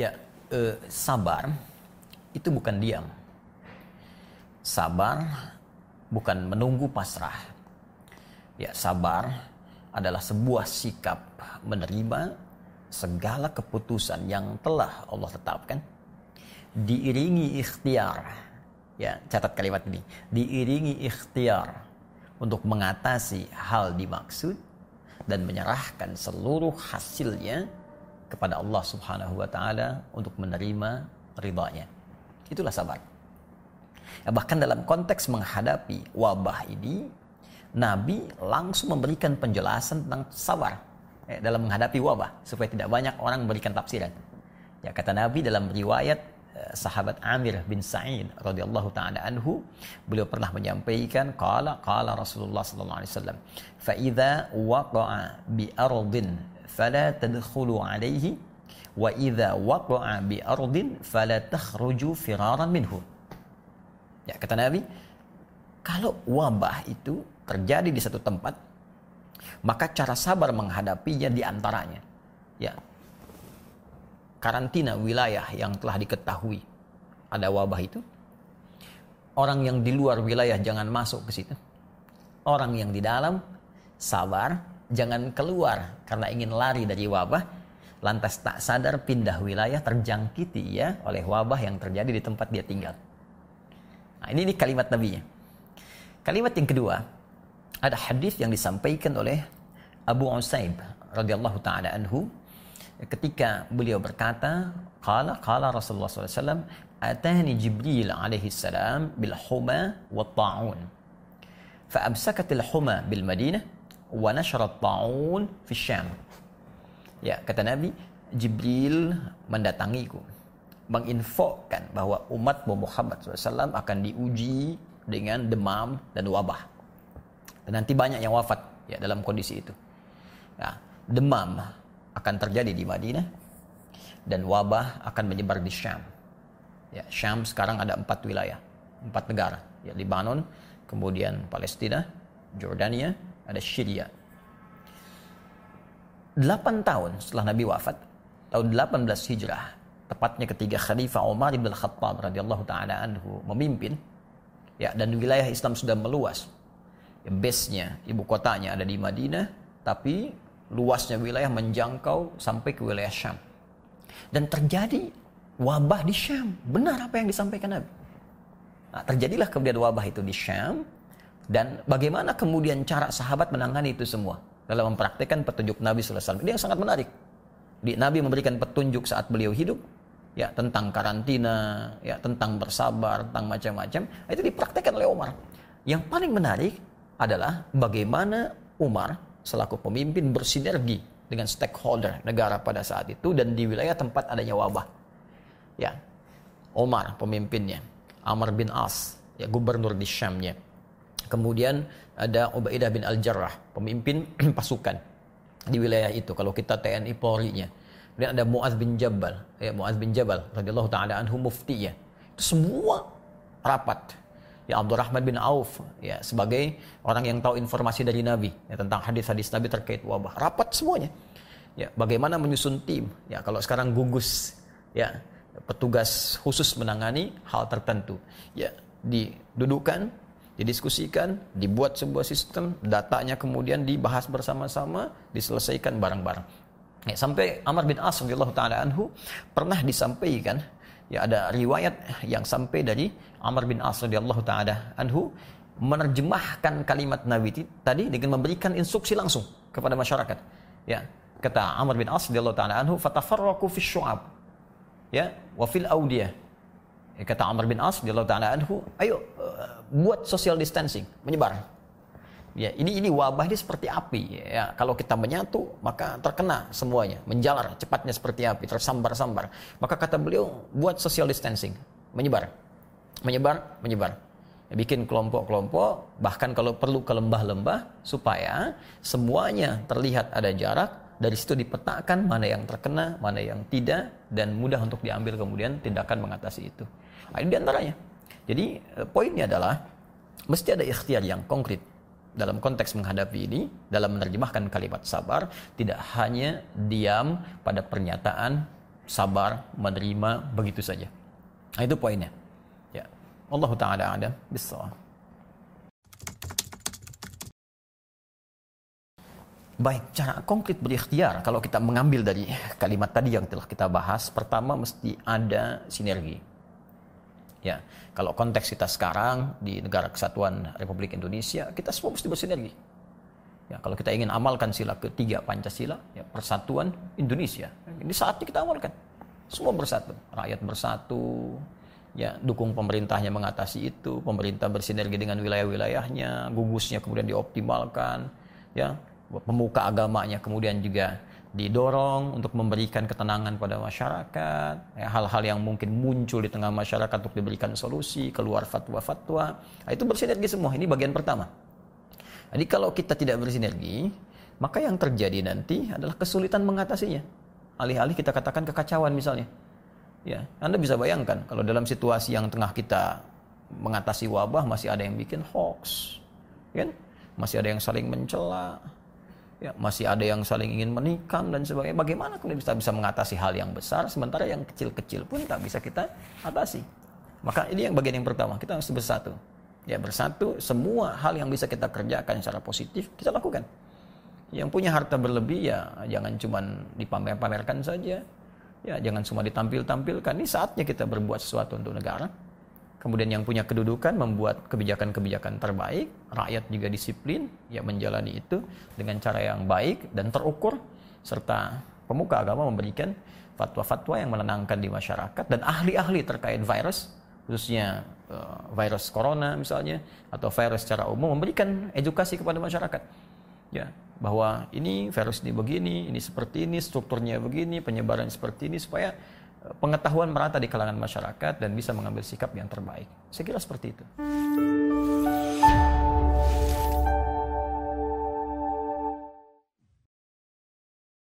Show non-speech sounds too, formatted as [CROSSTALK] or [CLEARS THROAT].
Ya, eh, sabar itu bukan diam. Sabar bukan menunggu pasrah. Ya, sabar adalah sebuah sikap menerima segala keputusan yang telah Allah tetapkan diiringi ikhtiar. Ya, catat kalimat ini. Diiringi ikhtiar untuk mengatasi hal dimaksud dan menyerahkan seluruh hasilnya kepada Allah Subhanahu wa taala untuk menerima ridhanya. Itulah sabar. Ya, bahkan dalam konteks menghadapi wabah ini, Nabi langsung memberikan penjelasan tentang sabar ya, dalam menghadapi wabah supaya tidak banyak orang memberikan tafsiran. Ya kata Nabi dalam riwayat eh, sahabat Amir bin Sa'id radhiyallahu taala anhu beliau pernah menyampaikan qala qala Rasulullah sallallahu alaihi wasallam fa idza waqa'a bi alaihi wa idza waqa'a bi ardin fala takhruju firaran minhu. Ya kata Nabi, kalau wabah itu terjadi di satu tempat, maka cara sabar menghadapinya di antaranya. Ya. Karantina wilayah yang telah diketahui ada wabah itu. Orang yang di luar wilayah jangan masuk ke situ. Orang yang di dalam sabar, jangan keluar karena ingin lari dari wabah, lantas tak sadar pindah wilayah terjangkiti ya oleh wabah yang terjadi di tempat dia tinggal. Nah, ini, ini kalimat nabinya. Kalimat yang kedua, ada hadis yang disampaikan oleh Abu Usaib radhiyallahu taala anhu ketika beliau berkata, qala qala Rasulullah SAW, atani Jibril alaihi salam bil huma wa ta'un. Fa al huma bil Madinah wa nasyarat ta'un fi syam. Ya, kata Nabi, Jibril mendatangiku menginfokan bahwa umat Muhammad SAW akan diuji dengan demam dan wabah. Dan nanti banyak yang wafat ya dalam kondisi itu. Nah, demam akan terjadi di Madinah dan wabah akan menyebar di Syam. Ya, Syam sekarang ada empat wilayah, empat negara. Ya, Lebanon, kemudian Palestina, Jordania, ada Syria, 8 tahun setelah Nabi wafat, tahun 18 Hijrah, tepatnya ketika Khalifah Umar bin Khattab radhiyallahu taala anhu memimpin, ya dan wilayah Islam sudah meluas. Ya, base-nya, ibu kotanya ada di Madinah, tapi luasnya wilayah menjangkau sampai ke wilayah Syam. Dan terjadi wabah di Syam. Benar apa yang disampaikan Nabi. Nah, terjadilah kemudian wabah itu di Syam dan bagaimana kemudian cara sahabat menangani itu semua dalam mempraktekkan petunjuk Nabi SAW. Ini yang sangat menarik. Di, Nabi memberikan petunjuk saat beliau hidup, ya tentang karantina, ya tentang bersabar, tentang macam-macam. Itu dipraktekkan oleh Umar. Yang paling menarik adalah bagaimana Umar selaku pemimpin bersinergi dengan stakeholder negara pada saat itu dan di wilayah tempat adanya wabah. Ya, Umar pemimpinnya, Amr bin As, ya gubernur di Syamnya. Kemudian ada Ubaidah bin Al-Jarrah, pemimpin [CLEARS THROAT] pasukan di wilayah itu. Kalau kita TNI Polri-nya. Kemudian ada Muaz bin Jabal, ya Muaz bin Jabal radhiyallahu taala anhu muftinya. Itu semua rapat. Ya Abdurrahman bin Auf ya sebagai orang yang tahu informasi dari Nabi ya, tentang hadis-hadis Nabi terkait wabah. Rapat semuanya. Ya, bagaimana menyusun tim? Ya, kalau sekarang gugus ya petugas khusus menangani hal tertentu. Ya, didudukan didiskusikan, dibuat sebuah sistem, datanya kemudian dibahas bersama-sama, diselesaikan bareng-bareng. Ya, sampai Amr bin As radhiyallahu taala anhu pernah disampaikan ya ada riwayat yang sampai dari Amr bin As radhiyallahu taala anhu menerjemahkan kalimat Nabi tadi dengan memberikan instruksi langsung kepada masyarakat. Ya, kata Amr bin As radhiyallahu taala anhu fatafarraqu fi syu'ab. Ya, wa fil audiyah. Ya, kata Amr bin As radhiyallahu taala anhu, ayo buat social distancing, menyebar. Ya, ini ini wabah ini seperti api ya. Kalau kita menyatu, maka terkena semuanya, menjalar cepatnya seperti api, tersambar-sambar. Maka kata beliau, buat social distancing, menyebar. Menyebar, menyebar. Ya, bikin kelompok-kelompok, bahkan kalau perlu ke lembah-lembah supaya semuanya terlihat ada jarak, dari situ dipetakan mana yang terkena, mana yang tidak dan mudah untuk diambil kemudian tindakan mengatasi itu. Nah, ini di antaranya. Jadi eh, poinnya adalah mesti ada ikhtiar yang konkret dalam konteks menghadapi ini, dalam menerjemahkan kalimat sabar, tidak hanya diam pada pernyataan sabar, menerima begitu saja. Nah, itu poinnya. Ya. Allah taala ada bisa. Baik, cara konkret berikhtiar kalau kita mengambil dari kalimat tadi yang telah kita bahas, pertama mesti ada sinergi. Ya, kalau konteks kita sekarang di negara kesatuan Republik Indonesia, kita semua mesti bersinergi. Ya, kalau kita ingin amalkan sila ketiga Pancasila, ya, persatuan Indonesia. Ini saatnya kita amalkan. Semua bersatu, rakyat bersatu, ya dukung pemerintahnya mengatasi itu, pemerintah bersinergi dengan wilayah-wilayahnya, gugusnya kemudian dioptimalkan, ya pemuka agamanya kemudian juga didorong untuk memberikan ketenangan pada masyarakat, ya, hal-hal yang mungkin muncul di tengah masyarakat untuk diberikan solusi, keluar fatwa-fatwa, nah, itu bersinergi semua. Ini bagian pertama. Jadi kalau kita tidak bersinergi, maka yang terjadi nanti adalah kesulitan mengatasinya. Alih-alih kita katakan kekacauan misalnya. Ya, Anda bisa bayangkan kalau dalam situasi yang tengah kita mengatasi wabah masih ada yang bikin hoax, kan? Masih ada yang saling mencela, ya, masih ada yang saling ingin menikam dan sebagainya. Bagaimana kemudian bisa bisa mengatasi hal yang besar sementara yang kecil-kecil pun tak bisa kita atasi. Maka ini yang bagian yang pertama, kita harus bersatu. Ya bersatu, semua hal yang bisa kita kerjakan secara positif kita lakukan. Yang punya harta berlebih ya jangan cuma dipamer-pamerkan saja. Ya jangan cuma ditampil-tampilkan. Ini saatnya kita berbuat sesuatu untuk negara kemudian yang punya kedudukan membuat kebijakan-kebijakan terbaik, rakyat juga disiplin, ya menjalani itu dengan cara yang baik dan terukur, serta pemuka agama memberikan fatwa-fatwa yang menenangkan di masyarakat dan ahli-ahli terkait virus, khususnya uh, virus corona misalnya atau virus secara umum memberikan edukasi kepada masyarakat, ya bahwa ini virus ini begini, ini seperti ini, strukturnya begini, penyebaran seperti ini supaya pengetahuan merata di kalangan masyarakat dan bisa mengambil sikap yang terbaik. Saya kira seperti itu.